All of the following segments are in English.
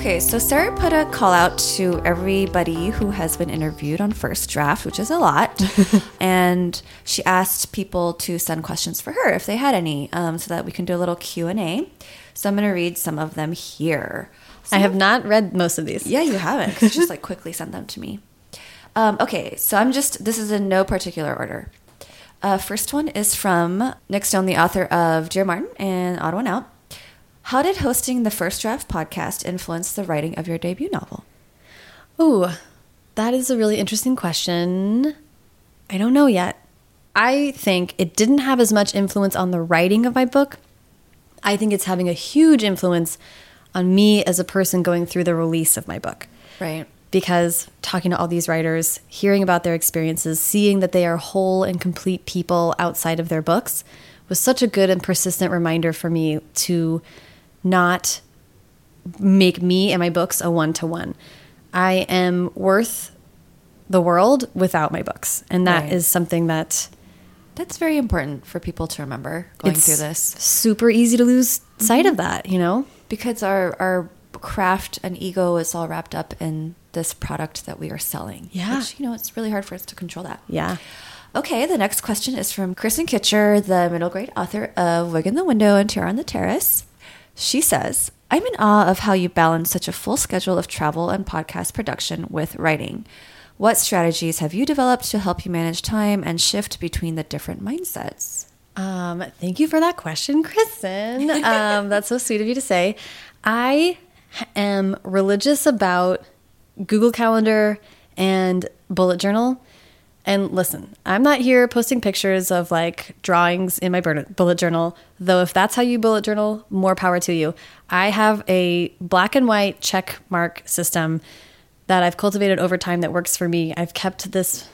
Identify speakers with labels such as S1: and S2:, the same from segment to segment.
S1: Okay, so Sarah put a call out to everybody who has been interviewed on First Draft, which is a lot, and she asked people to send questions for her if they had any, um, so that we can do a little Q and A. So I'm going to read some of them here.
S2: I have not read most of these.
S1: Yeah, you haven't. 'cause you just like quickly send them to me. Um, okay, so I'm just. This is in no particular order. Uh, first one is from Nic Stone, the author of Dear Martin and Odd One Out. How did hosting the First Draft podcast influence the writing of your debut novel?
S2: Ooh, that is a really interesting question. I don't know yet. I think it didn't have as much influence on the writing of my book. I think it's having a huge influence on me as a person going through the release of my book.
S1: Right.
S2: Because talking to all these writers, hearing about their experiences, seeing that they are whole and complete people outside of their books was such a good and persistent reminder for me to not make me and my books a one to one. I am worth the world without my books. And that is
S1: Right.
S2: something that
S1: That's very important for people to remember going through this
S2: super easy to lose sight of that, you know?
S1: because our our craft and ego is all wrapped up in this product that we are selling.
S2: Yeah.
S1: Which, you know, it's really hard for us to control that.
S2: Yeah.
S1: Okay, the next question is from Kristen Kittscher, the middle grade author of Wig in the Window and Tiara on the Terrace. She says, I'm in awe of how you balance such a full schedule of travel and podcast production with writing. What strategies have you developed to help you manage time and shift between the different mindsets?
S2: Um, thank you for that question, Kristen. Um, that's so sweet of you to say. I am religious about Google Calendar and bullet journal. And listen, I'm not here posting pictures of like drawings in my bullet journal, though if that's how you bullet journal, more power to you. I have a black and white check mark system that I've cultivated over time that works for me. I've kept this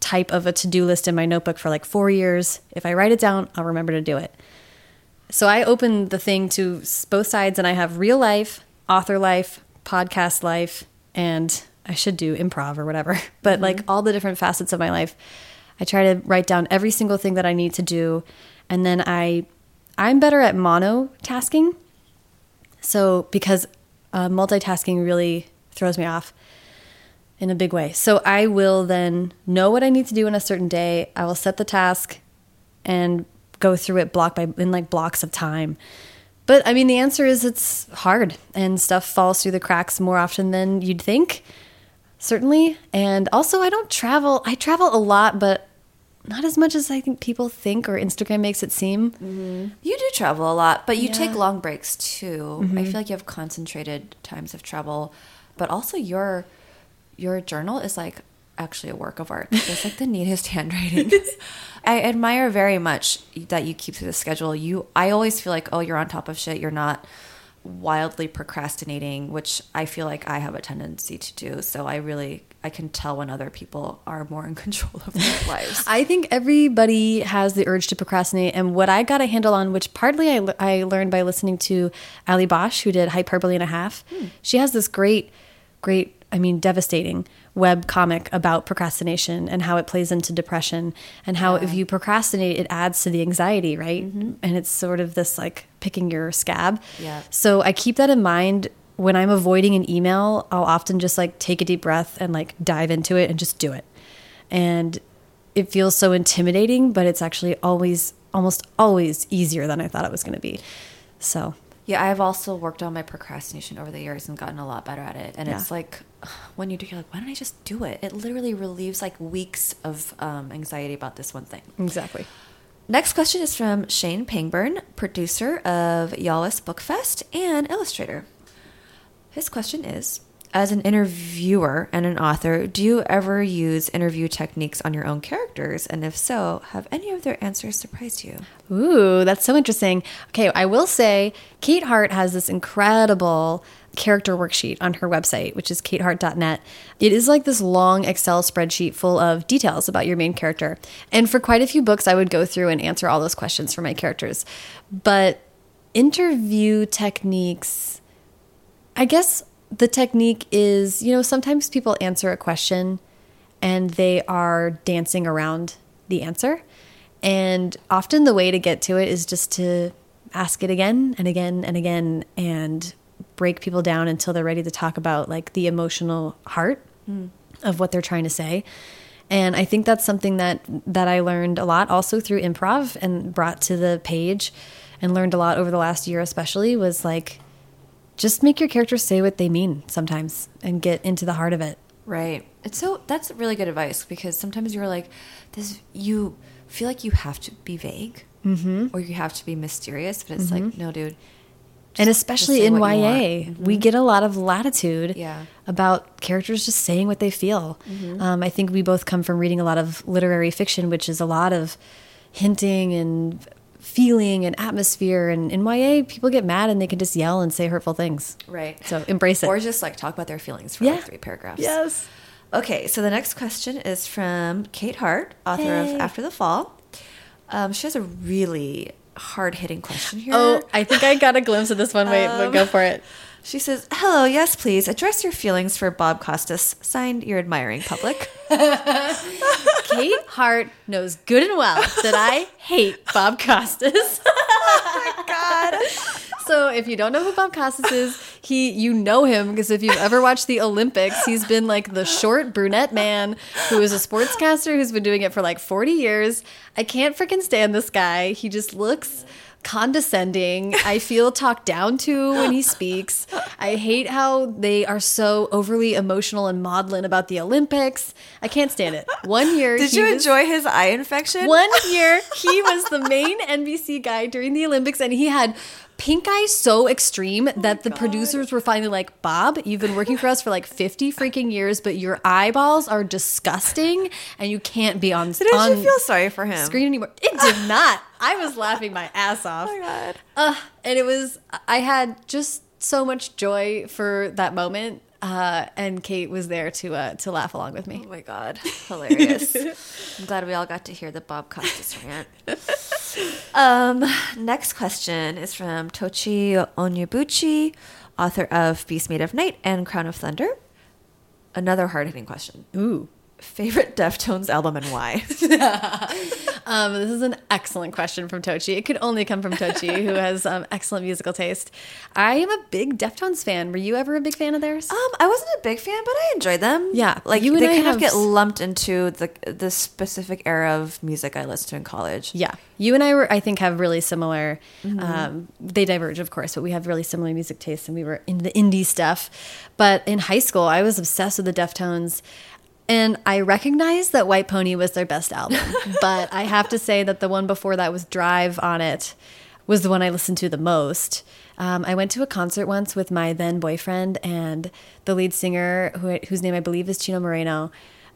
S2: type of a to-do list in my notebook for like 4 years. If I write it down, I'll remember to do it. So I open the thing to both sides and I have real life, author life, podcast life, and I should do improv or whatever. But like all the different facets of my life, I try to write down every single thing that I need to do and then I I'm better at monotasking. So because uh, multitasking really throws me off in a big way. So I will then know what I need to do in a certain day. I will set the task and go through it block by in like blocks of time. But I mean the answer is it's hard and stuff falls through the cracks more often than you'd think. Certainly. And also I don't travel. I travel a lot, but not as much as I think people think or Instagram makes it seem.
S1: You do travel a lot, but you
S2: Yeah. Mm-hmm.
S1: take long breaks too. I feel like you have concentrated times of travel, but also your your journal is like actually a work of art. It's like the neatest handwriting. I admire very much that you keep to the schedule. You I always feel like, oh, you're on top of shit. You're not wildly procrastinating, which I feel like I have a tendency to do. So I really I can tell when other people are more in control of their lives.
S2: I think everybody has the urge to procrastinate. And what I got a handle on, which partly I, I learned by listening to Allie Brosh, who did Hyperbole and a Half, hmm. she has this great, great, I mean, devastating web comic about procrastination and how it plays into depression and how if you procrastinate, it adds to the anxiety, right? Mm-hmm. And it's sort of this like picking your scab.
S1: Yeah.
S2: So I keep that in mind when I'm avoiding an email, I'll often just like take a deep breath and like dive into it and just do it. And it feels so intimidating, but it's actually always, almost always easier than I thought it was going to be. So,
S1: Yeah, I've also worked on my procrastination over the years and gotten a lot better at it. And
S2: Yeah.
S1: it's like when you do, you're like, why don't I just do it? It literally relieves like weeks of um, anxiety about this one thing.
S2: exactly.
S1: Next question is from Shane Pangburn, producer of YALLWEST Book Fest and illustrator. His question is As an interviewer and an author, do you ever use interview techniques on your own characters? And if so, have any of their answers surprised you?
S2: Ooh, that's so interesting. Okay, I will say Kate Hart has this incredible character worksheet on her website, which is katehart.net. It is like this long Excel spreadsheet full of details about your main character. And for quite a few books, I would go through and answer all those questions for my characters. But interview techniques, I guess the technique is, you know, sometimes people answer a question and they are dancing around the answer. And often the way to get to it is just to ask it again and again and again and break people down until they're ready to talk about like the emotional heart hmm. of what they're trying to say. And I think that's something that that I learned a lot also through improv and brought to the page and learned a lot over the last year especially was like just make your characters say what they mean sometimes and get into the heart of it.
S1: Right. It's so that's really good advice because sometimes you're like this you feel like you have to be vague
S2: Mm-hmm.
S1: or you have to be mysterious, but it's like no, dude.
S2: and especially in YA.
S1: Mm-hmm.
S2: we get a lot of latitude
S1: Yeah.
S2: about characters just saying what they feel.
S1: Mm-hmm.
S2: Um, I think we both come from reading a lot of literary fiction, which is a lot of hinting and feeling and atmosphere. And in YA, people get mad and they can just yell and say hurtful things.
S1: Right.
S2: So embrace it.
S1: Or just like talk about their feelings for
S2: Yeah.
S1: like three paragraphs.
S2: Yes.
S1: Okay, so the next question is from Kate Hart, author
S2: Hey.
S1: of After the Fall. Um, she has a really hard hitting question here.
S2: Oh, I think I got a glimpse of this one. Wait, but
S1: Um,
S2: go for it.
S1: She says, Hello, yes, please. Address your feelings for Bob Costas. Signed, your admiring public.
S2: Kate Hart knows good and well that I hate Bob Costas.
S1: Oh my God.
S2: So if you don't know who Bob Costas is, he you know him because if you've ever watched the Olympics, he's been like the short brunette man who is a sportscaster who's been doing it for like 40 years. I can't freaking stand this guy. He just looks condescending. I feel talked down to when he speaks. I hate how they are so overly emotional and maudlin about the Olympics. I can't stand it. One year
S1: Did you
S2: was-
S1: enjoy his eye infection?
S2: one year, he was the main NBC guy during the Olympics, and he had pink eye so extreme that the producers were finally like, Bob, you've been working for us for like 50 freaking years, but your eyeballs are disgusting, and you can't be on,
S1: Didn't
S2: on
S1: you feel sorry for him?
S2: screen anymore. It did not. I was laughing my ass off.
S1: Oh my God.
S2: Uh, and it was, I had just so much joy for that moment. Uh, and Kate was there to uh, to laugh along with me.
S1: Oh my God. Hilarious. I'm glad we all got to hear the Bob Costas rant. Um, next question is from Tochi Onyebuchi, author of Beast Made of Night and Crown of Thunder. Another hard hitting question.
S2: Ooh.
S1: Favorite Deftones album and why?
S2: Um, this is an excellent question from Tochi. It could only come from Tochi, who has um, excellent musical taste. I am a big Deftones fan. Were you ever a big fan of theirs?
S1: Um, I wasn't a big fan, but I enjoyed them.
S2: Yeah,
S1: like
S2: you and
S1: they kind
S2: have
S1: of get lumped into the the specific era of music I listened to in college.
S2: Yeah, you and I were, I think, have really similar. Um, they diverge, of course, but we have really similar music tastes, and we were into the indie stuff. But in high school, I was obsessed with the Deftones. And I recognize that White Pony was their best album, but I have to say that the one before that was Drive on it was the one I listened to the most. Um, I went to a concert once with my then boyfriend and the lead singer, who, whose name I believe is Chino Moreno.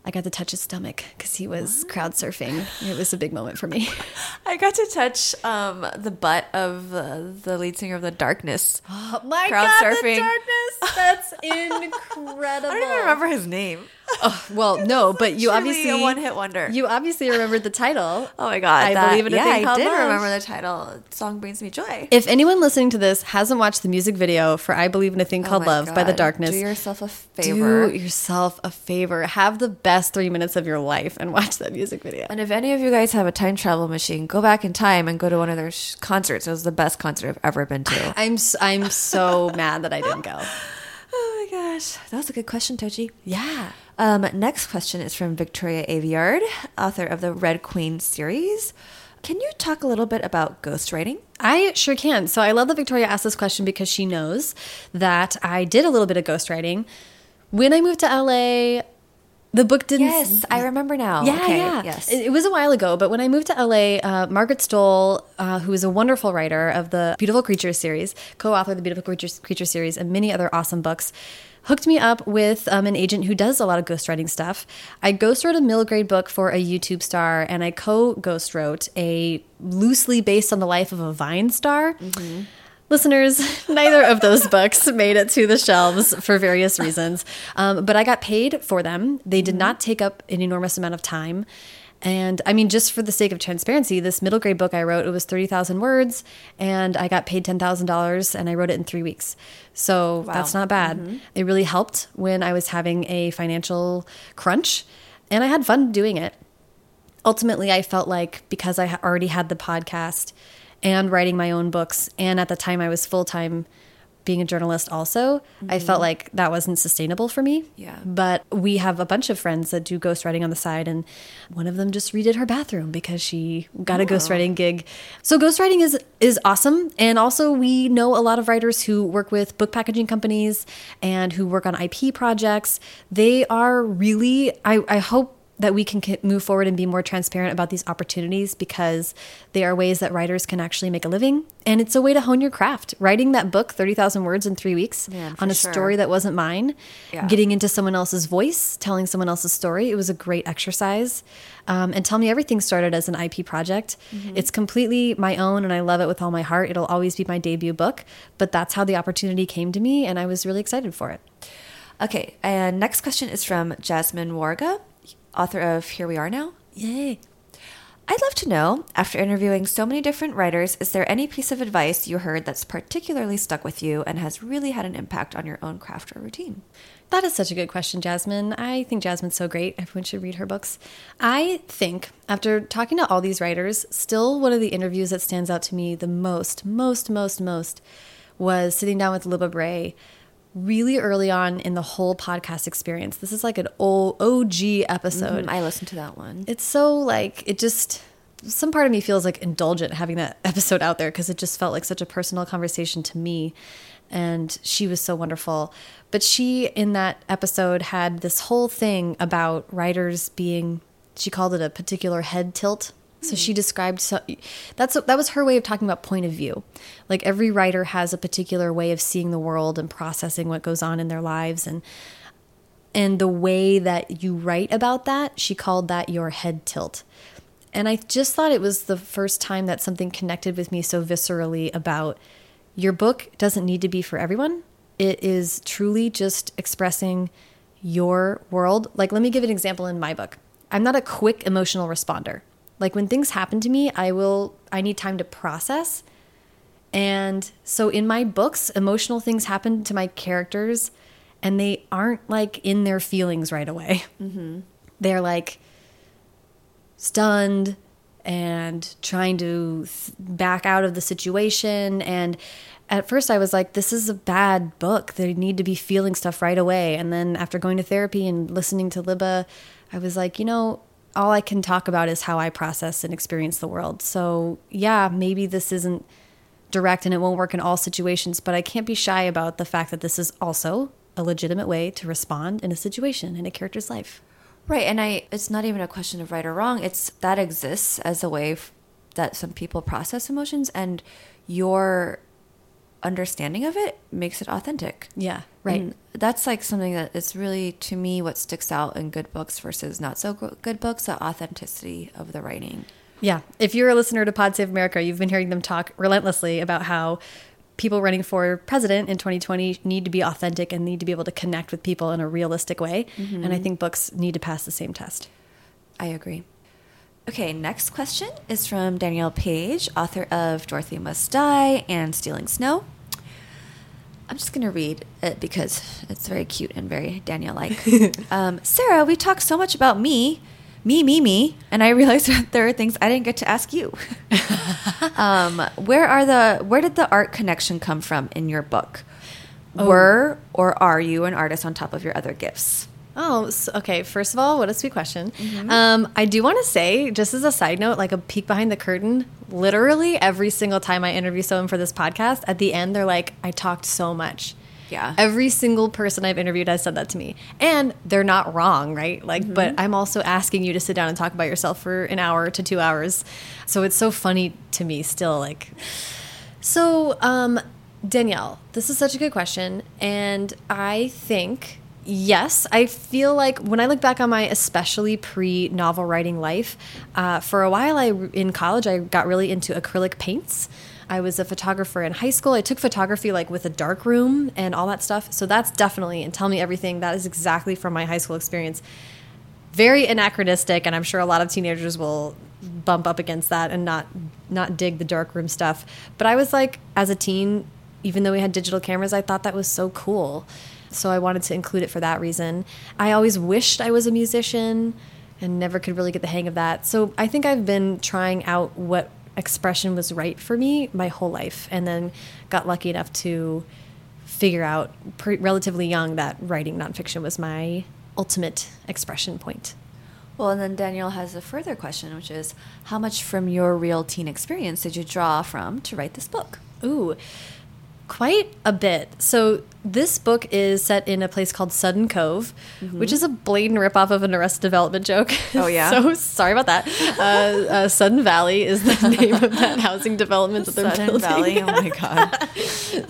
S2: I got to touch his stomach because he was crowd surfing. It was a big moment for me.
S1: I got to touch um, the butt of uh, the lead singer of The Darkness.
S2: Oh my
S1: Crowd
S2: god,
S1: surfing.
S2: the darkness! That's incredible.
S1: I don't even remember his name.
S2: Oh, well, no, but you obviously
S1: a one-hit wonder.
S2: You obviously remembered the title.
S1: Oh my god!
S2: I
S1: that-
S2: believe in a
S1: yeah,
S2: thing
S1: I did
S2: love.
S1: remember the title. Song brings me joy.
S2: If anyone listening to this hasn't watched the music video for "I Believe in a Thing
S1: Oh
S2: Called Love" by The Darkness,
S1: Do yourself a favor.
S2: do yourself a favor. Have the best three minutes of your life and watch that music video.
S1: and if any of you guys have a time travel machine, go back in time and go to one of their sh- concerts. It was the best concert I've ever been to.
S2: I'm I'm so mad that I didn't go.
S1: oh my gosh, that was a good question, Tochi.
S2: Yeah.
S1: Um, next question is from Victoria Aveyard, author of the Red Queen series. Can you talk a little bit about ghostwriting?
S2: I sure can. So I love that Victoria asked this question because she knows that I did a little bit of ghostwriting. When I moved to LA, the book didn't.
S1: Yes, I remember now.
S2: Yeah,
S1: okay,
S2: yeah.
S1: Yes.
S2: It, it was a while ago, but when I moved to LA, uh, Margaret Stohl, uh, who is a wonderful writer of the Beautiful Creatures series, co-author of the Beautiful Creatures, Creatures series, and many other awesome books, hooked me up with um, an agent who does a lot of ghostwriting stuff. I ghostwrote a middle grade book for a YouTube star, and I co-ghostwrote a loosely based on the life of a Vine star. Listeners, neither of those books made it to the shelves for various reasons, um, but I got paid for them. They did not take up an enormous amount of time. And I mean, just for the sake of transparency, this middle grade book I wrote, it was 30,000 words, and I got paid $10,000 and I wrote it in three weeks. So that's not bad. Mm-hmm. It really helped when I was having a financial crunch, and I had fun doing it ultimately i felt like because i already had the podcast and writing my own books and at the time i was full-time being a journalist also, I felt mm-hmm. like that wasn't sustainable for me.
S1: Yeah.
S2: But we have a bunch of friends that do ghostwriting on the side, and one of them just redid her bathroom because she got a ghostwriting gig. So ghostwriting is is awesome, and also we know a lot of writers who work with book packaging companies and who work on IP projects. They are really. I, I hope that we can move forward and be more transparent about these opportunities because they are ways that writers can actually make a living. And it's a way to hone your craft. Writing that book 30000 words in three weeks
S1: Man,
S2: on a
S1: sure.
S2: story that wasn't mine
S1: Yeah.
S2: getting into someone else's voice telling someone else's story it was a great exercise. Um, and tell me everything started as an ip project.
S1: Mm-hmm.
S2: it's completely my own and i love it with all my heart. It'll always be my debut book but that's how the opportunity came to me and i was really excited for it.
S1: Okay, and next question is from Jasmine Warga, author of Here We Are Now.
S2: yay
S1: I'd love to know, after interviewing so many different writers, is there any piece of advice you heard that's particularly stuck with you and has really had an impact on your own craft or routine?
S2: That is such a good question, Jasmine. I think Jasmine's so great. Everyone should read her books. I think, after talking to all these writers, still one of the interviews that stands out to me the most, most, most, most was sitting down with Libba Bray really early on in the whole podcast experience. This is like an old OG episode.
S1: Mm, I listened to that one.
S2: It's so like it just some part of me feels like indulgent having that episode out there because it just felt like such a personal conversation to me and she was so wonderful but she in that episode had this whole thing about writers being she called it a particular head tilt so she hmm. described so that's that was her way of talking about point of view like every writer has a particular way of seeing the world and processing what goes on in their lives and and the way that you write about that, she called that your head tilt. And I just thought it was the first time that something connected with me so viscerally about your book doesn't need to be for everyone. It is truly just expressing your world. Like, let me give an example in my book. I'm not a quick emotional responder. Like, when things happen to me, I will, I need time to process. And so in my books, emotional things happen to my characters and they aren't like in their feelings right away. Mm-hmm. They're like stunned and trying to th- back out of the situation. And at first, I was like, this is a bad book. They need to be feeling stuff right away. And then after going to therapy and listening to Libba, I was like, you know, all I can talk about is how I process and experience the world. So, yeah, maybe this isn't direct and it won't work in all situations, but I can't be shy about the fact that this is also a legitimate way to respond in a situation in a character's life.
S1: Right, and I it's not even a question of right or wrong. It's that exists as a way f- that some people process emotions and your understanding of it makes it authentic.
S2: Yeah, right.
S1: And that's like something that is really to me what sticks out in good books versus not so good books, the authenticity of the writing.
S2: Yeah. If you're a listener to Pod Save America, you've been hearing them talk relentlessly about how people running for president in 2020 need to be authentic and need to be able to connect with people in a realistic way. And I mm-hmm. think books need to pass the same test.
S1: I agree. Okay, next question is from Danielle Paige, author of Dorothy Must Die and Stealing Snow. I'm just going to read it because it's very cute and very Danielle like. um, Sarah, we talked so much about me, me, me, me, and I realized that there are things I didn't get to ask you. um, where are the where did the art connection come from in your book? Were or are you an artist on top of your other gifts?
S2: Oh, s okay. First of all, what a sweet question. Um, I do want to say, just as a side note, like a peek behind the curtain, literally every single time I interview someone for this podcast, at the end, they're like, I talked so much.
S1: Yeah.
S2: Every single person I've interviewed has said that to me. And they're not wrong, right? Like, but I'm also asking you to sit down and talk about yourself for an hour to two hours. So it's so funny to me still. Like, so, um, Danielle, this is such a good question. And I think, yes, I feel like when I look back on my especially pre novel writing life, uh, for a while I, in college, I got really into acrylic paints. I was a photographer in high school. I took photography like with a dark room and all that stuff. So that's definitely, and tell me everything, that is exactly from my high school experience very anachronistic and i'm sure a lot of teenagers will bump up against that and not not dig the dark room stuff but i was like as a teen even though we had digital cameras i thought that was so cool so i wanted to include it for that reason i always wished i was a musician and never could really get the hang of that so i think i've been trying out what expression was right for me my whole life and then got lucky enough to figure out relatively young that writing nonfiction was my ultimate expression point.
S1: Well, and then Danielle has a further question, which is how much from your real teen experience did you draw from to write this book?
S2: Ooh, quite a bit. So this book is set in a place called Sudden Cove, mm -hmm. which is a blatant ripoff of an Arrested Development joke.
S1: Oh yeah.
S2: so sorry about that. Uh, uh, Sudden Valley is the name of that housing development that they're
S1: Sudden
S2: building.
S1: Valley. Oh my god.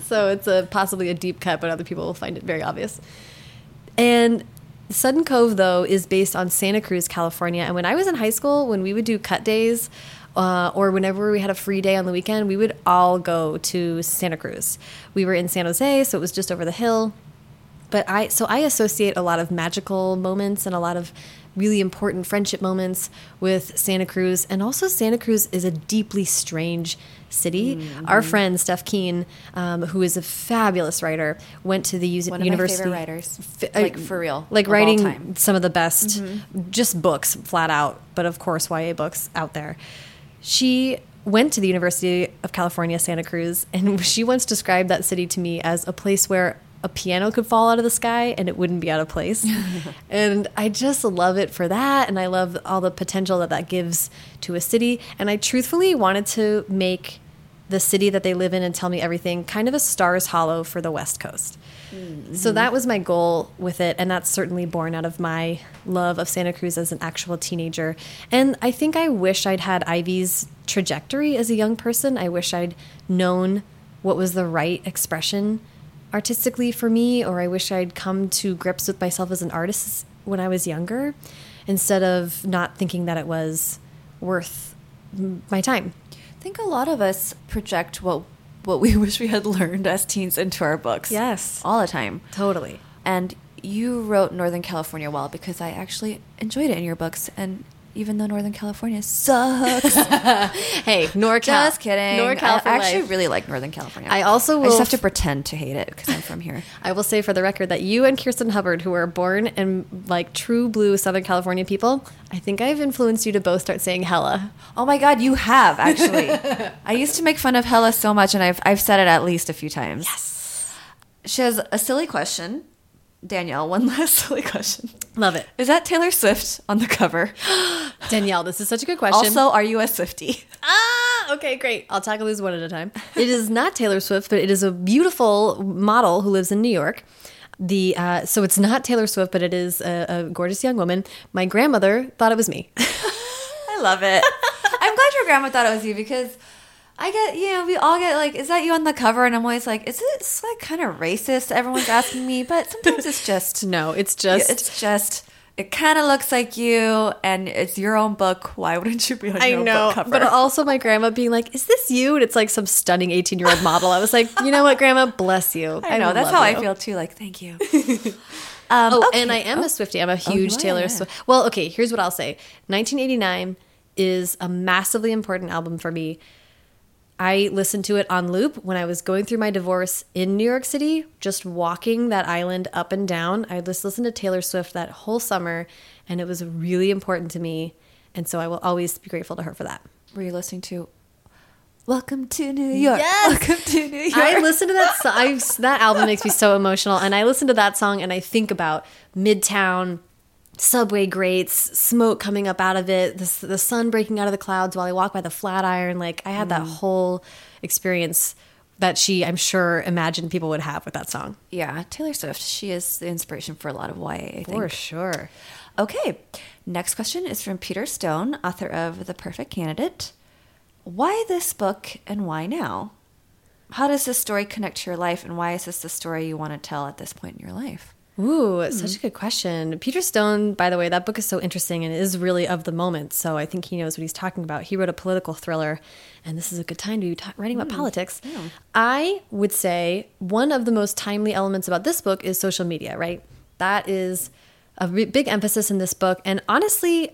S2: so it's a possibly a deep cut, but other people will find it very obvious. And Sudden Cove, though, is based on Santa Cruz, California. And when I was in high school, when we would do cut days, uh, or whenever we had a free day on the weekend, we would all go to Santa Cruz. We were in San Jose, so it was just over the hill. But I, so I associate a lot of magical moments and a lot of really important friendship moments with Santa Cruz. And also, Santa Cruz is a deeply strange city. Mm -hmm. Our friend Steph Kuehn, um, who is a fabulous writer, went to the
S1: One
S2: university.
S1: One of my favorite writers, uh, like for real,
S2: like writing some of the best, mm -hmm. just books flat out. But of course, YA books out there. She went to the University of California, Santa Cruz, and she once described that city to me as a place where a piano could fall out of the sky and it wouldn't be out of place. and I just love it for that. And I love all the potential that that gives to a city. And I truthfully wanted to make the city that they live in and tell me everything kind of a stars hollow for the West Coast. Mm. So that was my goal with it. And that's certainly born out of my love of Santa Cruz as an actual teenager. And I think I wish I'd had Ivy's trajectory as a young person. I wish I'd known what was the right expression artistically for me, or I wish I'd come to grips with myself as an artist when I was younger instead of not thinking that it was worth my time.
S1: I think a lot of us project what what we wish we had learned as teens into our books.
S2: Yes.
S1: All the time.
S2: Totally.
S1: And you wrote Northern California well because I actually enjoyed it in your books and even though Northern California sucks.
S2: hey, NorCal.
S1: Just kidding.
S2: NorCal
S1: I actually life. really like Northern California.
S2: I also will
S1: I just have to pretend to hate it because I'm from here.
S2: I will say for the record that you and Kirsten Hubbard, who are born and like true blue Southern California people, I think I've influenced you to both start saying hella.
S1: Oh my God, you have actually. I used to make fun of hella so much, and I've I've said it at least a few times.
S2: Yes.
S1: She has a silly question Danielle, one last silly question.
S2: Love it.
S1: Is that Taylor Swift on the cover?
S2: Danielle, this is such a good question.
S1: Also, are you a Swifty?
S2: Ah, okay, great. I'll tackle these one at a time. It is not Taylor Swift, but it is a beautiful model who lives in New York. The uh, so it's not Taylor Swift, but it is a, a gorgeous young woman. My grandmother thought it was me.
S1: I love it. I'm glad your grandma thought it was you because I get, you know, we all get like, is that you on the cover? And I'm always like, is this like kind of racist? Everyone's asking me, but sometimes it's just
S2: no, it's just
S1: it's just it kind of looks like you, and it's your own book. Why wouldn't you be on your I know, book cover?
S2: But also my grandma being like, "Is this you?" And it's like some stunning 18 year old model. I was like, you know what, grandma, bless you.
S1: I know
S2: I
S1: that's how
S2: you.
S1: I feel too. Like, thank you.
S2: um, oh, okay. and I am oh. a Swifty. I'm a oh, huge oh, Taylor Swift. Well, okay, here's what I'll say. 1989 is a massively important album for me I listened to it on loop when I was going through my divorce in New York City, just walking that island up and down. I just listened to Taylor Swift that whole summer, and it was really important to me. And so I will always be grateful to her for that.
S1: Were you listening to Welcome to New York?
S2: Yes.
S1: Welcome to New York.
S2: I listen to that song. That album makes me so emotional. And I listen to that song and I think about Midtown subway grates, smoke coming up out of it, the, the sun breaking out of the clouds while I walk by the Flatiron. Like I had mm. that whole experience that she, I'm sure, imagined people would have with that song.
S1: Yeah, Taylor Swift. She is the inspiration for a lot of YA. I think.
S2: For sure.
S1: Okay, next question is from Peter Stone, author of The Perfect Candidate. Why this book and why now? How does this story connect to your life, and why is this the story you want to tell at this point in your life?
S2: Ooh, mm -hmm. such a good question. Peter Stone, by the way, that book is so interesting and is really of the moment. So I think he knows what he's talking about. He wrote a political thriller, and this is a good time to be writing about mm. politics. Yeah. I would say one of the most timely elements about this book is social media, right? That is a big emphasis in this book. And honestly,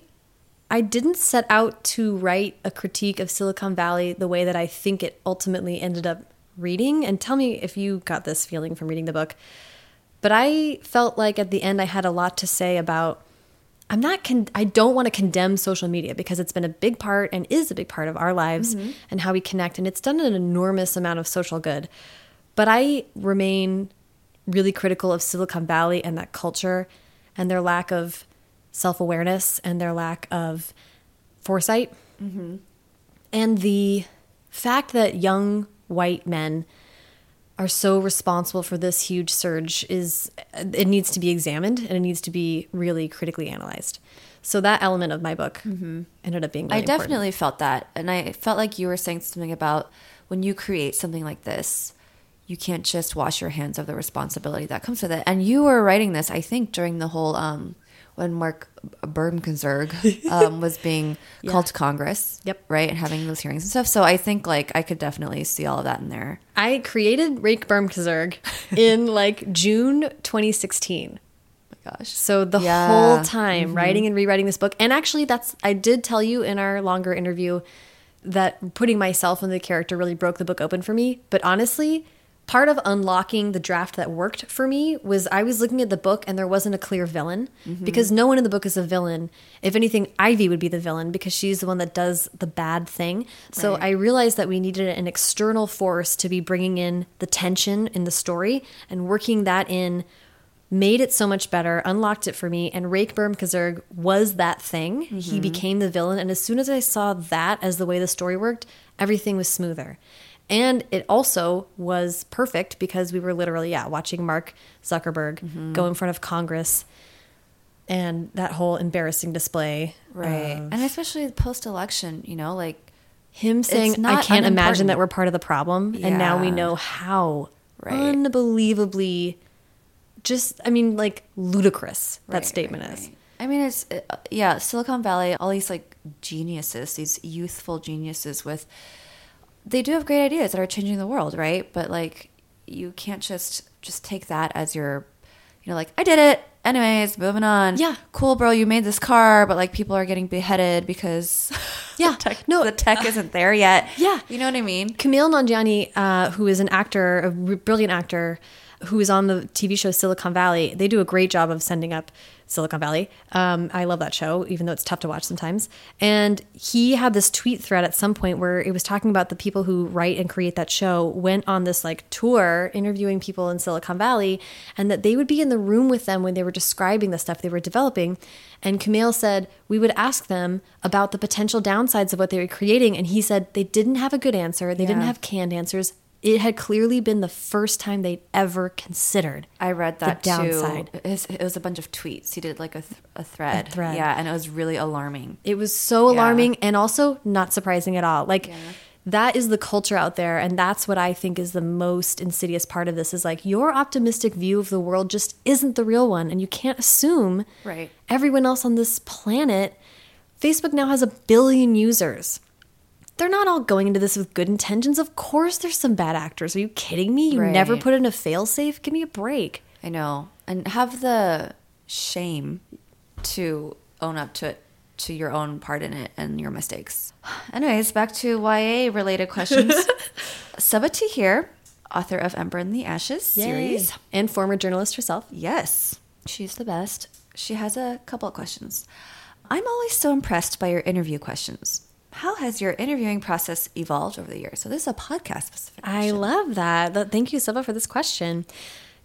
S2: I didn't set out to write a critique of Silicon Valley the way that I think it ultimately ended up reading. And tell me if you got this feeling from reading the book. But I felt like at the end I had a lot to say about I'm not I don't want to condemn social media because it's been a big part and is a big part of our lives mm -hmm. and how we connect and it's done an enormous amount of social good. But I remain really critical of Silicon Valley and that culture and their lack of self awareness and their lack of foresight. And the fact that young white men are so responsible for this huge surge is it needs to be examined and it needs to be really critically analyzed. So that element of my book ended up being really
S1: I
S2: important.
S1: definitely felt that. And I felt like you were saying something about when you create something like this, you can't just wash your hands of the responsibility that comes with it. And you were writing this, I think, during the whole um, when Mark Bermkenzerg um, was being called to Congress.
S2: Yep.
S1: Right. And having those hearings and stuff. So I think like I could definitely see all of that in there.
S2: I created Rake Bermkazerg in like June 2016.
S1: My Gosh.
S2: So the
S1: Yeah.
S2: whole time writing and rewriting this book, and actually, that's I did tell you in our longer interview that putting myself in the character really broke the book open for me. But honestly, part of unlocking the draft that worked for me was I was looking at the book and there wasn't a clear villain mm-hmm. because no one in the book is a villain. If anything, Ivy would be the villain because she's the one that does the bad thing. So
S1: Right.
S2: I realized that we needed an external force to be bringing in the tension in the story and working that in made it so much better, unlocked it for me, and Rake Bermkazerg was that thing. He mm-hmm. became the villain, and as soon as I saw that as the way the story worked, everything was smoother. And it also was perfect because we were literally, yeah, watching Mark Zuckerberg go in front of Congress and that whole embarrassing display.
S1: Right.
S2: of
S1: and especially post election, you know, like
S2: him saying, I can't imagine that we're part of the problem. And now we know how
S1: Right.
S2: unbelievably, just, I mean, like ludicrous that statement
S1: right,
S2: is.
S1: right. I mean, it's uh, yeah, Silicon Valley. All these like geniuses, these youthful geniuses with, they do have great ideas that are changing the world, right? But like, you can't just just take that as your, you know, like I did it. Anyways, moving on.
S2: Yeah.
S1: cool, bro. You made this car, but like people are getting beheaded because
S2: Yeah.
S1: the tech,
S2: No,
S1: the tech isn't there yet.
S2: Yeah.
S1: you know what I mean.
S2: Kumail Nanjiani, uh, who is an actor, a brilliant actor, who is on the TV show Silicon Valley, they do a great job of sending up Silicon Valley. Um, I love that show, even though it's tough to watch sometimes. And he had this tweet thread at some point where it was talking about the people who write and create that show went on this like tour interviewing people in Silicon Valley, and that they would be in the room with them when they were describing the stuff they were developing. And Kumail said we would ask them about the potential downsides of what they were creating, and he said they didn't have a good answer. They didn't have canned answers. It had clearly been the first time they'd ever considered.
S1: I read that
S2: downside.
S1: too. It was, it was a bunch of tweets. He did like a, th- a thread.
S2: A thread.
S1: Yeah, and it was really alarming.
S2: It was so
S1: Yeah.
S2: alarming and also not surprising at all. Like that is the culture out there and that's what I think is the most insidious part of this is like your optimistic view of the world just isn't the real one and you can't assume
S1: Right.
S2: everyone else on this planet Facebook now has a billion users. They're not all going into this with good intentions. Of course there's some bad actors. Are you kidding me? You never put in a failsafe? Give me a break.
S1: I know. And have the shame to own up to it, to your own part in it and your mistakes. Anyways, back to YA related questions. Sabaa Tahir, author of Ember in the Ashes series.
S2: And former journalist herself.
S1: Yes, she's the best. She has a couple of questions. I'm always so impressed by your interview questions. How has your interviewing process evolved over the years? So this is a podcast specific.
S2: I love that. Thank you, Silva, for this question.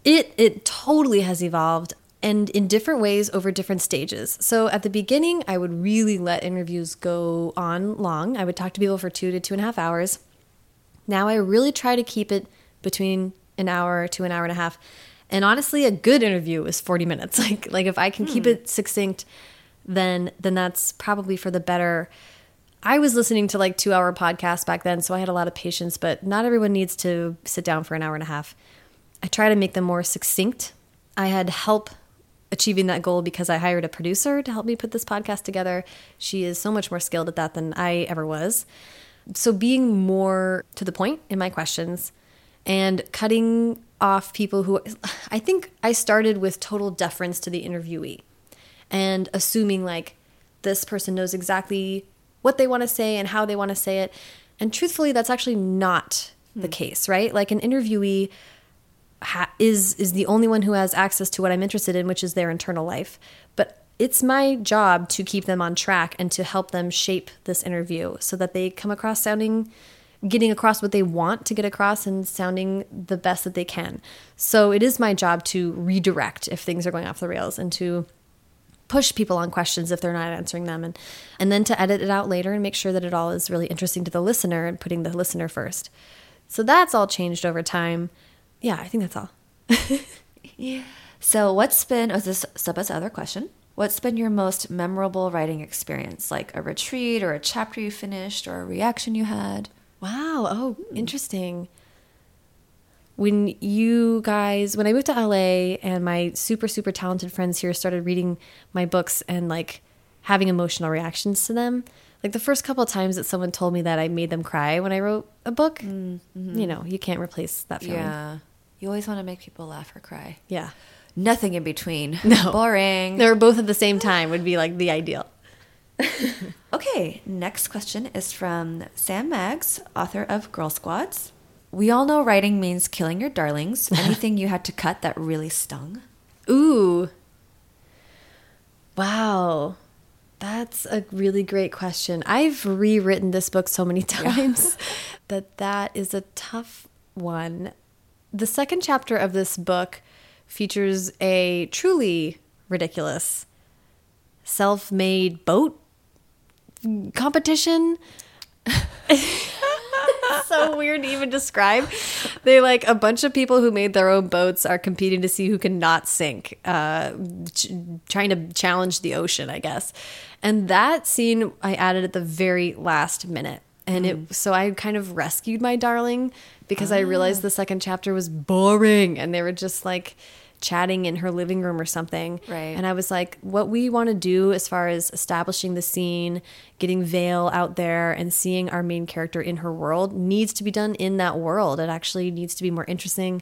S2: It it totally has evolved and in different ways over different stages. So at the beginning, I would really let interviews go on long. I would talk to people for two to two and a half hours. Now I really try to keep it between an hour to an hour and a half. And honestly, a good interview is 40 minutes. Like like if I can keep hmm. it succinct, then then that's probably for the better. I was listening to like 2-hour podcasts back then, so I had a lot of patience, but not everyone needs to sit down for an hour and a half. I try to make them more succinct. I had help achieving that goal because I hired a producer to help me put this podcast together. She is so much more skilled at that than I ever was. So being more to the point in my questions and cutting off people who I think I started with total deference to the interviewee and assuming like this person knows exactly what they want to say and how they want to say it. And truthfully, that's actually not the hmm. case, right? Like an interviewee ha- is is the only one who has access to what I'm interested in, which is their internal life. But it's my job to keep them on track and to help them shape this interview so that they come across sounding getting across what they want to get across and sounding the best that they can. So it is my job to redirect if things are going off the rails and to push people on questions if they're not answering them and and then to edit it out later and make sure that it all is really interesting to the listener and putting the listener first. So that's all changed over time. Yeah, I think that's all. Yeah.
S1: So, what's been, oh, this Sabaa's other question. What's been your most memorable writing experience? Like a retreat or a chapter you finished or a reaction you had?
S2: Wow. Oh, hmm. interesting. When you guys, when I moved to LA and my super, super talented friends here started reading my books and like having emotional reactions to them, like the first couple of times that someone told me that I made them cry when I wrote a book, mm -hmm. you know, you can't replace that feeling.
S1: Yeah. You always want to make people laugh or cry.
S2: Yeah.
S1: Nothing in between. No. Boring.
S2: They were both at the same time would be like the ideal.
S1: okay, next question is from Sam Maggs, author of Girl Squads. We all know writing means killing your darlings. Anything you had to cut that really stung?
S2: Ooh. Wow. That's a really great question. I've rewritten this book so many times yeah. that that is a tough one. The second chapter of this book features a truly ridiculous self-made boat competition. so weird to even describe. They like a bunch of people who made their own boats are competing to see who can not sink, uh, trying to challenge the ocean, I guess. And that scene I added at the very last minute. And mm. it so I kind of rescued my darling because I realized ah. the second chapter was boring and they were just like chatting in her living room or something.
S1: Right.
S2: And I was like, what we want to do as far as establishing the scene, getting Vale out there and seeing our main character in her world needs to be done in that world. It actually needs to be more interesting.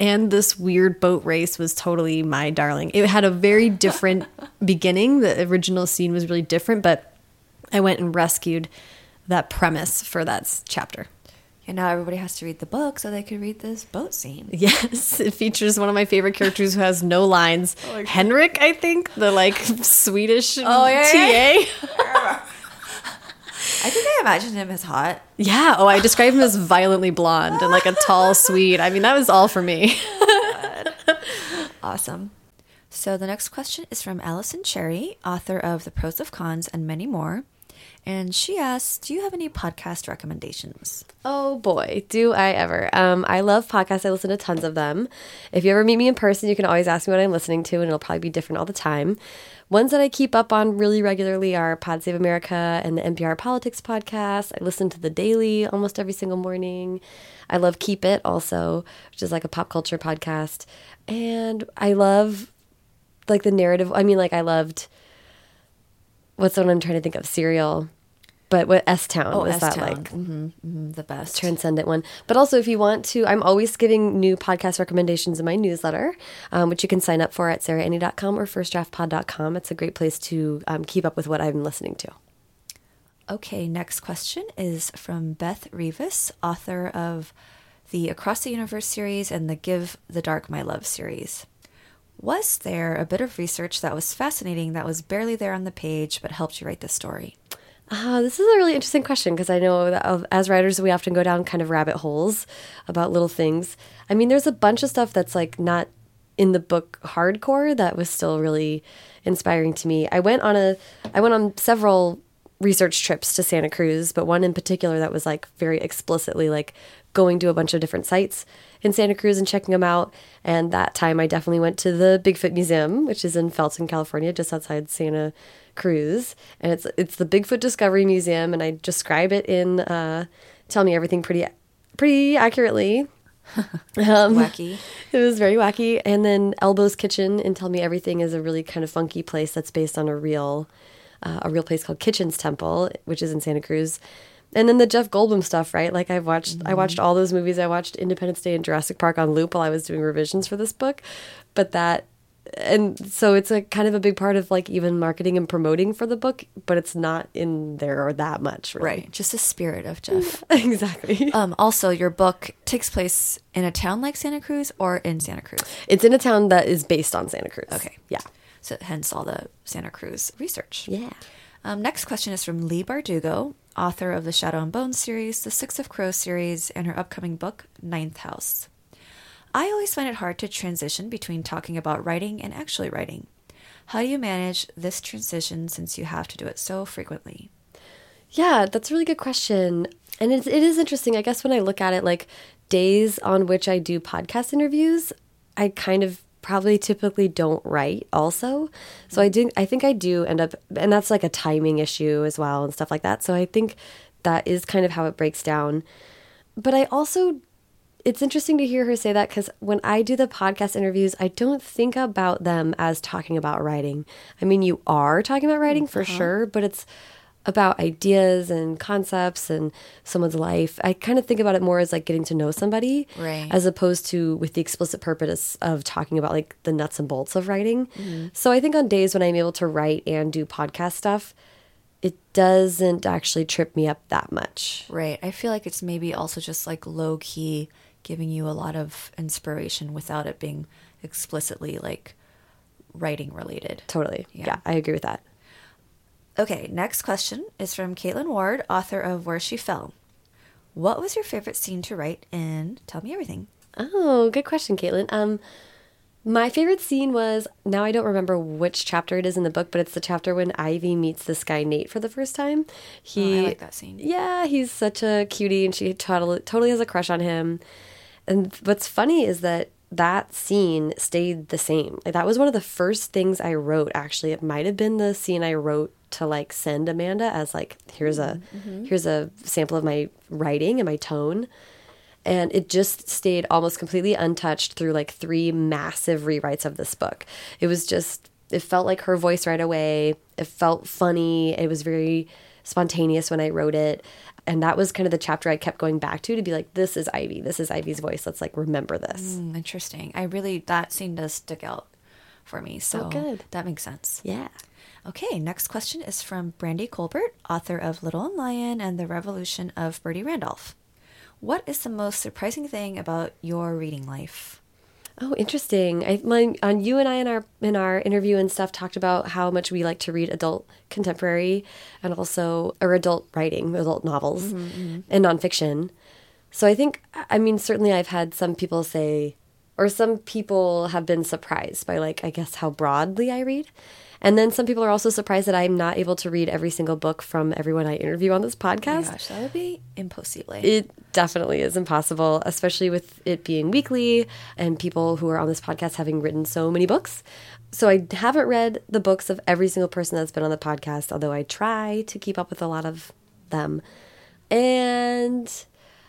S2: And this weird boat race was totally my darling. It had a very different beginning. The original scene was really different, but I went and rescued that premise for that chapter.
S1: And now everybody has to read the book so they could read this boat scene.
S2: Yes, it features one of my favorite characters who has no lines. Oh Henrik, I think, the like Swedish oh, yeah, TA. Yeah.
S1: I think I imagined him as hot.
S2: Yeah. Oh, I described him as violently blonde and like a tall Swede. I mean, that was all for me.
S1: Oh awesome. So the next question is from Alison Cherry, author of The Pros of Cons and many more. And she asks, Do you have any podcast recommendations?
S2: Oh boy, do I ever. Um, I love podcasts. I listen to tons of them. If you ever meet me in person, you can always ask me what I'm listening to, and it'll probably be different all the time. Ones that I keep up on really regularly are Pod Save America and the NPR Politics podcast. I listen to The Daily almost every single morning. I love Keep It also, which is like a pop culture podcast. And I love like the narrative. I mean, like, I loved what's the one I'm trying to think of? Serial but what S Town
S1: oh,
S2: was
S1: S-Town.
S2: that like
S1: mm -hmm, mm -hmm, the best
S2: transcendent one? But also, if you want to, I'm always giving new podcast recommendations in my newsletter, um, which you can sign up for at sarahenni.com or firstdraftpod.com. It's a great place to um, keep up with what I'm listening to.
S1: Okay, next question is from Beth Revis, author of the Across the Universe series and the Give the Dark My Love series. Was there a bit of research that was fascinating that was barely there on the page but helped you write the story?
S2: Uh, this is a really interesting question because I know that as writers, we often go down kind of rabbit holes about little things. I mean, there's a bunch of stuff that's like not in the book hardcore that was still really inspiring to me. I went on a, I went on several research trips to Santa Cruz, but one in particular that was like very explicitly like going to a bunch of different sites in Santa Cruz and checking them out. And that time I definitely went to the Bigfoot Museum, which is in Felton, California, just outside Santa Cruz. And it's it's the Bigfoot Discovery Museum, and I describe it in uh, Tell Me Everything pretty pretty accurately.
S1: um, wacky.
S2: It was very wacky. And then Elbows Kitchen and Tell Me Everything is a really kind of funky place that's based on a real uh, a real place called Kitchen's Temple, which is in Santa Cruz and then the Jeff Goldblum stuff, right? Like I've watched, mm -hmm. I watched all those movies. I watched Independence Day and Jurassic Park on loop while I was doing revisions for this book. But that, and so it's a kind of a big part of like even marketing and promoting for the book, but it's not in there or that much, really.
S1: right? Just the spirit of Jeff,
S2: exactly.
S1: Um, also, your book takes place in a town like Santa Cruz or in Santa Cruz.
S2: It's in a town that is based on Santa Cruz.
S1: Okay,
S2: yeah.
S1: So hence all the Santa Cruz research.
S2: Yeah.
S1: Um, next question is from Leigh Bardugo, author of the Shadow and Bone series, the Six of Crows series, and her upcoming book, Ninth House. I always find it hard to transition between talking about writing and actually writing. How do you manage this transition since you have to do it so frequently?
S3: Yeah, that's a really good question. And it's, it is interesting. I guess when I look at it, like days on which I do podcast interviews, I kind of probably typically don't write also. So I do I think I do end up and that's like a timing issue as well and stuff like that. So I think that is kind of how it breaks down. But I also it's interesting to hear her say that because when I do the podcast interviews, I don't think about them as talking about writing. I mean, you are talking about writing for uh -huh. sure, but it's about ideas and concepts and someone's life. I kind of think about it more as like getting to know somebody,
S1: right.
S3: as opposed to with the explicit purpose of talking about like the nuts and bolts of writing. Mm -hmm. So I think on days when I'm able to write and do podcast stuff, it doesn't actually trip me up that much.
S1: Right. I feel like it's maybe also just like low key giving you a lot of inspiration without it being explicitly like writing related.
S3: Totally. Yeah, yeah I agree with that.
S1: Okay, next question is from Kaitlin Ward, author of Where She Fell. What was your favorite scene to write in Tell Me Everything?
S3: Oh, good question, Kaitlin. Um, my favorite scene was now I don't remember which chapter it is in the book, but it's the chapter when Ivy meets this guy Nate for the first time.
S1: He, oh, I like that scene.
S3: Yeah, he's such a cutie, and she totally totally has a crush on him. And what's funny is that that scene stayed the same. Like that was one of the first things I wrote. Actually, it might have been the scene I wrote to like send Amanda as like here's a mm -hmm. here's a sample of my writing and my tone. And it just stayed almost completely untouched through like three massive rewrites of this book. It was just it felt like her voice right away. It felt funny. It was very spontaneous when I wrote it. And that was kind of the chapter I kept going back to to be like, this is Ivy. This is Ivy's voice. Let's like remember this.
S1: Mm, interesting. I really, that scene does stick out for me. So
S3: oh, good.
S1: that makes sense.
S3: Yeah.
S1: Okay, next question is from Brandy Colbert, author of Little and Lion and the Revolution of Birdie Randolph. What is the most surprising thing about your reading life?
S3: Oh, interesting. I my, on you and I in our in our interview and stuff talked about how much we like to read adult contemporary and also or adult writing, adult novels mm -hmm. and nonfiction. So I think I mean certainly I've had some people say or some people have been surprised by like I guess how broadly I read. And then some people are also surprised that I'm not able to read every single book from everyone I interview on this oh podcast.
S1: Oh gosh, that would be impossible.
S3: It definitely is impossible, especially with it being weekly and people who are on this podcast having written so many books. So I haven't read the books of every single person that's been on the podcast, although I try to keep up with a lot of them. And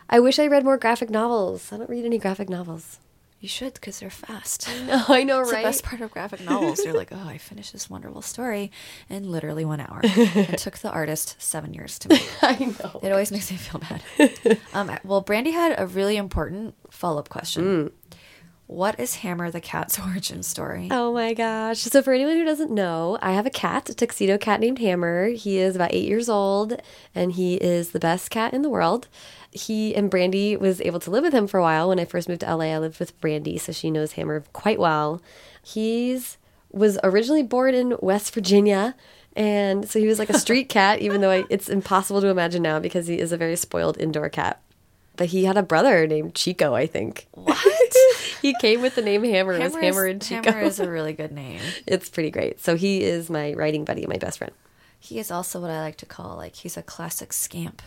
S3: I wish I read more graphic novels. I don't read any graphic novels.
S1: You should, because they're fast.
S3: No, I know,
S1: it's
S3: right?
S1: the best part of graphic novels. You're like, oh, I finished this wonderful story in literally one hour. it took the artist seven years to make.
S3: I know.
S1: It always makes me feel bad. um, well, Brandy had a really important follow up question. Mm. What is Hammer the cat's origin story?
S3: Oh my gosh. So, for anyone who doesn't know, I have a cat, a tuxedo cat named Hammer. He is about eight years old and he is the best cat in the world he and Brandy was able to live with him for a while. When I first moved to LA, I lived with Brandy, so she knows Hammer quite well. He's was originally born in West Virginia, and so he was like a street cat, even though I, it's impossible to imagine now because he is a very spoiled indoor cat. But he had a brother named Chico, I think.
S1: What?
S3: he came with the name Hammer. Hammer, it was Hammer
S1: is,
S3: and Chico.
S1: Hammer is a really good name.
S3: it's pretty great. So he is my writing buddy, and my best friend.
S1: He is also what I like to call like he's a classic scamp.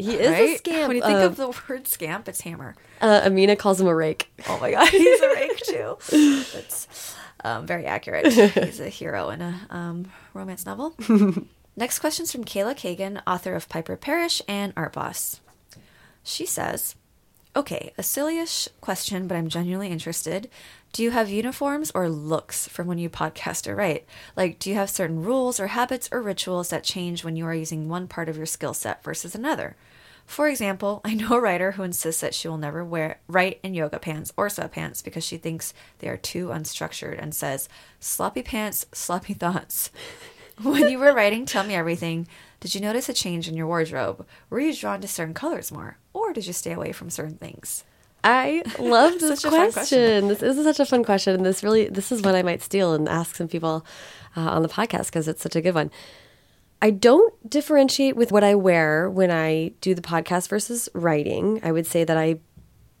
S3: He is right? a scamp.
S1: When you think of the word scamp, it's hammer.
S3: Uh, Amina calls him a rake.
S1: Oh my god, he's a rake too. That's um, very accurate. He's a hero in a um, romance novel. Next question is from Kayla Cagan, author of Piper Perish and Art Boss. She says, Okay, a sillyish question, but I'm genuinely interested. Do you have uniforms or looks from when you podcast or write? Like, do you have certain rules or habits or rituals that change when you are using one part of your skill set versus another? For example, I know a writer who insists that she will never wear write in yoga pants or sweatpants because she thinks they are too unstructured and says, "Sloppy pants, sloppy thoughts." when you were writing Tell Me Everything, did you notice a change in your wardrobe? Were you drawn to certain colors more, or did you stay away from certain things?
S3: I love this question. question. This, this, is such a fun question, and this really this is one I might steal and ask some people uh, on the podcast because it's such a good one. I don't differentiate with what I wear when I do the podcast versus writing. I would say that I,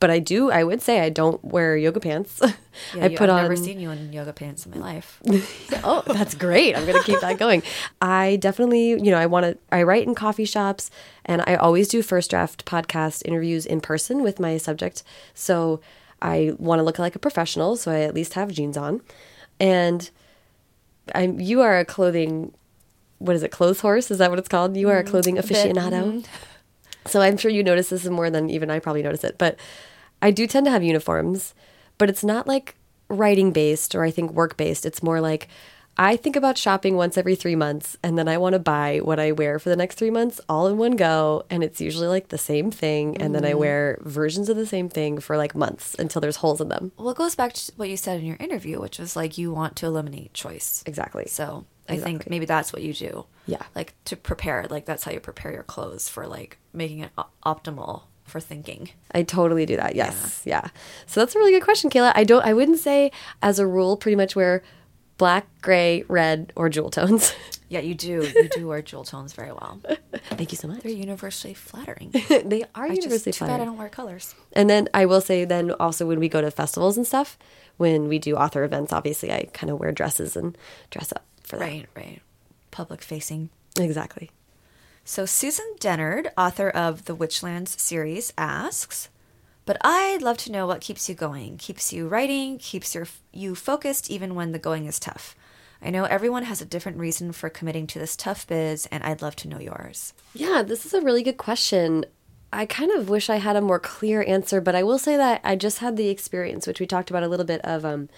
S3: but I do. I would say I don't wear yoga pants.
S1: Yeah,
S3: I
S1: you,
S3: put
S1: I've
S3: on.
S1: never seen you in yoga pants in my life.
S3: oh, that's great. I'm going to keep that going. I definitely, you know, I want to, I write in coffee shops and I always do first draft podcast interviews in person with my subject. So I want to look like a professional. So I at least have jeans on. And I'm, you are a clothing, what is it, clothes horse? Is that what it's called? You are a mm, clothing aficionado. Mm-hmm. So I'm sure you notice this more than even I probably notice it. But I do tend to have uniforms, but it's not like writing based or I think work based. It's more like I think about shopping once every three months and then I want to buy what I wear for the next three months all in one go. And it's usually like the same thing. And then I mm. wear versions of the same thing for like months until there's holes in them.
S1: Well, it goes back to what you said in your interview, which was like you want to eliminate choice.
S3: Exactly.
S1: So I think maybe that's what you do.
S3: Yeah.
S1: Like to prepare, like that's how you prepare your clothes for like making it optimal for thinking.
S3: I totally do that. Yes. Yeah. So that's a really good question, Kayla. I don't I wouldn't say as a rule pretty much wear black, gray, red, or jewel tones.
S1: Yeah, you do. You do wear jewel tones very well.
S3: Thank you so much.
S1: They're universally flattering.
S3: they are
S1: I
S3: universally
S1: just too bad I don't wear colors.
S3: And then I will say, then also when we go to festivals and stuff, when we do author events, obviously I kind of wear dresses and dress up for that.
S1: Right, right. Public facing.
S3: Exactly.
S1: So Susan Dennard, author of the Witchlands series, asks, "But I'd love to know what keeps you going, keeps you writing, keeps your you focused even when the going is tough. I know everyone has a different reason for committing to this tough biz, and I'd love to know yours."
S3: Yeah, this is a really good question. I kind of wish I had a more clear answer, but I will say that I just had the experience, which we talked about a little bit of um,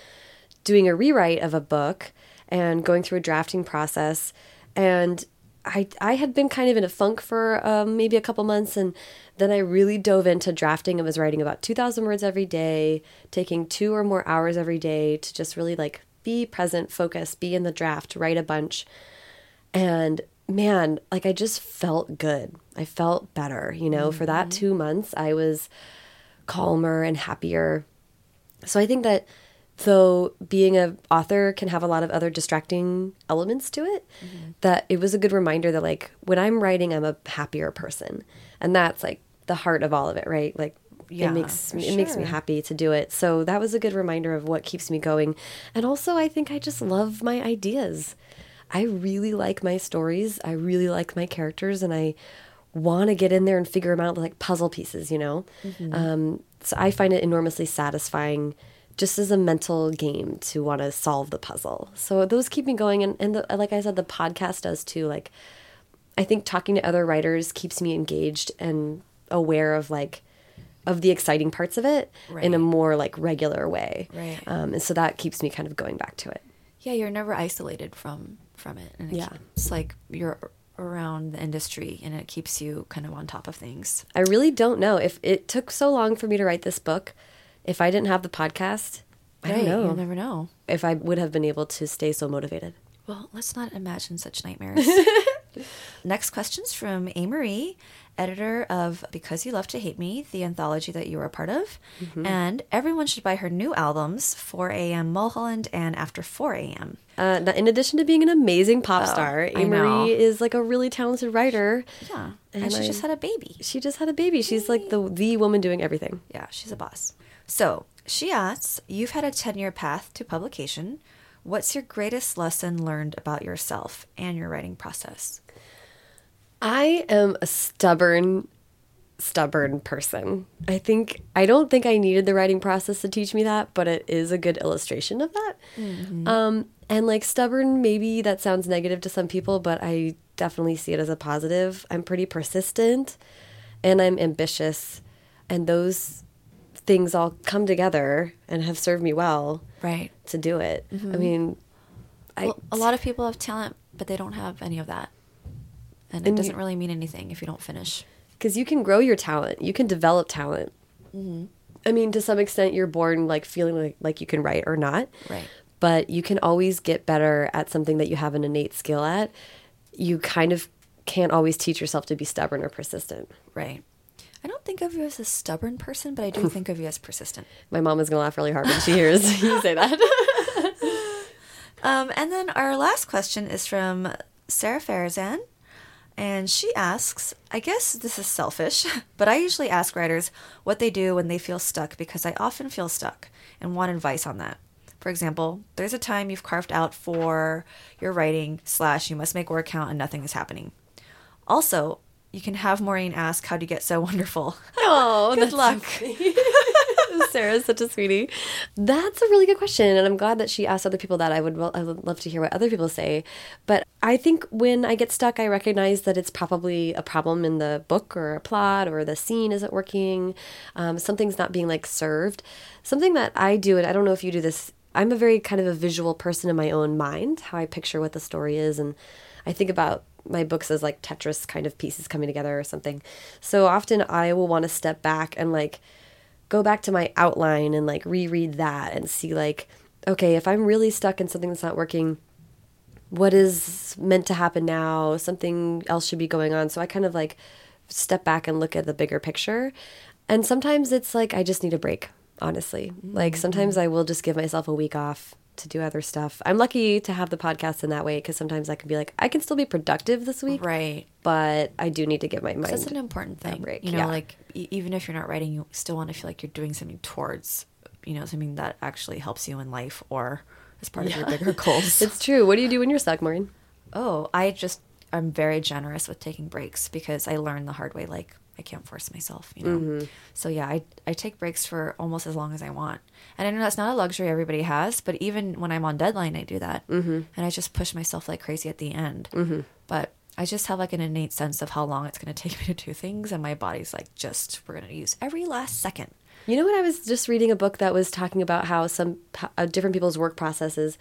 S3: doing a rewrite of a book and going through a drafting process. And I, I had been kind of in a funk for um, maybe a couple months, and then I really dove into drafting and was writing about 2,000 words every day, taking two or more hours every day to just really like be present, focus, be in the draft, write a bunch. And man, like I just felt good. I felt better, you know, for that two months, I was calmer and happier. So I think that though being an author can have a lot of other distracting elements to it, that it was a good reminder that like when I'm writing, I'm a happier person. And that's like the heart of all of it, right? Like
S1: Yeah,
S3: it makes
S1: for
S3: it makes me happy to do it. So that was a good reminder of what keeps me going. And also I think I just love my ideas. I really like my stories. I really like my characters and I want to get in there and figure them out like puzzle pieces, you know? Um, so I find it enormously satisfying just as a mental game to want to solve the puzzle. So those keep me going. And, and the, like I said, the podcast does too. Like, I think talking to other writers keeps me engaged and aware of like, of the exciting parts of it in a more like regular way.
S1: Right.
S3: Um, and so that keeps me kind of going back to it.
S1: Yeah, you're never isolated from from it, and it
S3: Yeah.
S1: it's like you're around the industry, and it keeps you kind of on top of things.
S3: I really don't know if it took so long for me to write this book. If I didn't have the podcast, I don't
S1: Right,
S3: know
S1: You'll never know.
S3: if I would have been able to stay so motivated.
S1: Well, let's not imagine such nightmares. Next question's from Ameriie, editor of Because You Love to Hate Me, the anthology that you were a part of.
S3: Mm-hmm.
S1: And everyone should buy her new albums, 4 a.m. Mulholland and After 4 a.m.
S3: Uh, in addition to being an amazing pop star,
S1: Oh, know.
S3: Ameriie is like a really talented writer.
S1: Yeah. And,
S3: And
S1: she
S3: I-
S1: just had a baby.
S3: She just had a baby. She's like the the woman doing everything.
S1: Yeah, she's a boss. So she asks You've had a 10 year path to publication. What's your greatest lesson learned about yourself and your writing process?
S3: I am a stubborn, stubborn person. I think I don't think I needed the writing process to teach me that, but it is a good illustration of that. Um, and like stubborn, maybe that sounds negative to some people, but I definitely see it as a positive. I'm pretty persistent, and I'm ambitious, and those things all come together and have served me well
S1: Right.
S3: to do it. I mm-hmm. mean, I
S1: Well, a lot of people have talent, but they don't have any of that. And it
S3: And you-
S1: doesn't really mean anything if you don't finish.
S3: because you can grow your talent you can develop talent mm-hmm. i mean to some extent you're born like feeling like, like you can write or not
S1: Right.
S3: but you can always get better at something that you have an innate skill at you kind of can't always teach yourself to be stubborn or persistent
S1: Right. I don't think of you as a stubborn person, but I do think of you as persistent.
S3: my mom is going to laugh really hard when she hears you say that
S1: Um, and then our last question is from Sara Farizan, And she asks, I guess this is selfish, but I usually ask writers what they do when they feel stuck because I often feel stuck and want advice on that. For example, there's a time you've carved out for your writing slash you must make work count and nothing is happening. Also, you can have Maurene ask how to get so wonderful.
S3: Oh,
S1: Good luck.
S3: Sara's such a sweetie. That's a really good question, and I'm glad that she asked other people that. I would, I would love to hear what other people say. But I think when I get stuck, I recognize that it's probably a problem in the book or a plot or the scene isn't working. Um, something's not being like served. Something that I do, and I don't know if you do this. I'm a very kind of a visual person in my own mind, how I picture what the story is, and I think about my books as like Tetris kind of pieces coming together or something. So often I will want to step back and like go back to my outline and like reread that and see like okay if i'm really stuck in something that's not working what is meant to happen now? Something else should be going on. So i kind of like step back and look at the bigger picture. And sometimes it's like i just need a break honestly. Like sometimes mm-hmm. i will just give myself a week off to do other stuff i'm lucky to have the podcast in that way because sometimes i can be like i can still be productive this week
S1: Right.
S3: but i do need to give my mind
S1: That's an important thing.
S3: break,
S1: You know,
S3: yeah.
S1: like e- even if you're not writing, you still want to feel like you're doing something towards, you know, something that actually helps you in life or as part of your bigger goals.
S3: it's true what do you do when you're stuck maurene
S1: oh, I just I'm very generous with taking breaks because I learned the hard way. Like I can't force myself, you know.
S3: Mm-hmm.
S1: So yeah, I I take breaks for almost as long as I want, and I know that's not a luxury everybody has. But even when I'm on deadline, I do that, mm-hmm. and I just push myself like crazy at the end. Mm-hmm. But I just have like an innate sense of how long it's going to take me to do things, and my body's like, just we're going to use every last second.
S3: You know what? I was just reading a book that was talking about how some uh, different people's work processes,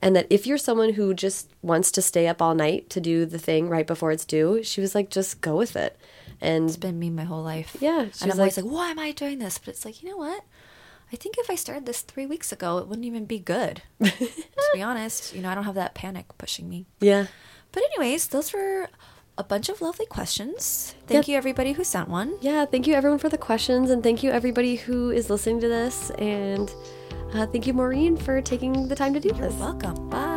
S3: and that if you're someone who just wants to stay up all night to do the thing right before it's due, she was like, just go with it. And
S1: It's been me my whole life.
S3: Yeah,
S1: and I'm always
S3: like-
S1: like, why am I doing this? But it's like, you know what? I think if I started this three weeks ago, it wouldn't even be good. to be honest, you know, I don't have that panic pushing me.
S3: yeah,
S1: But anyways, those were a bunch of lovely questions. Thank
S3: Yep.
S1: you everybody who sent one.
S3: yeah. Thank you everyone for the questions, and thank you everybody who is listening to this, and uh, thank you Maurene for taking the time to do
S1: You're
S3: this.
S1: welcome. Bye.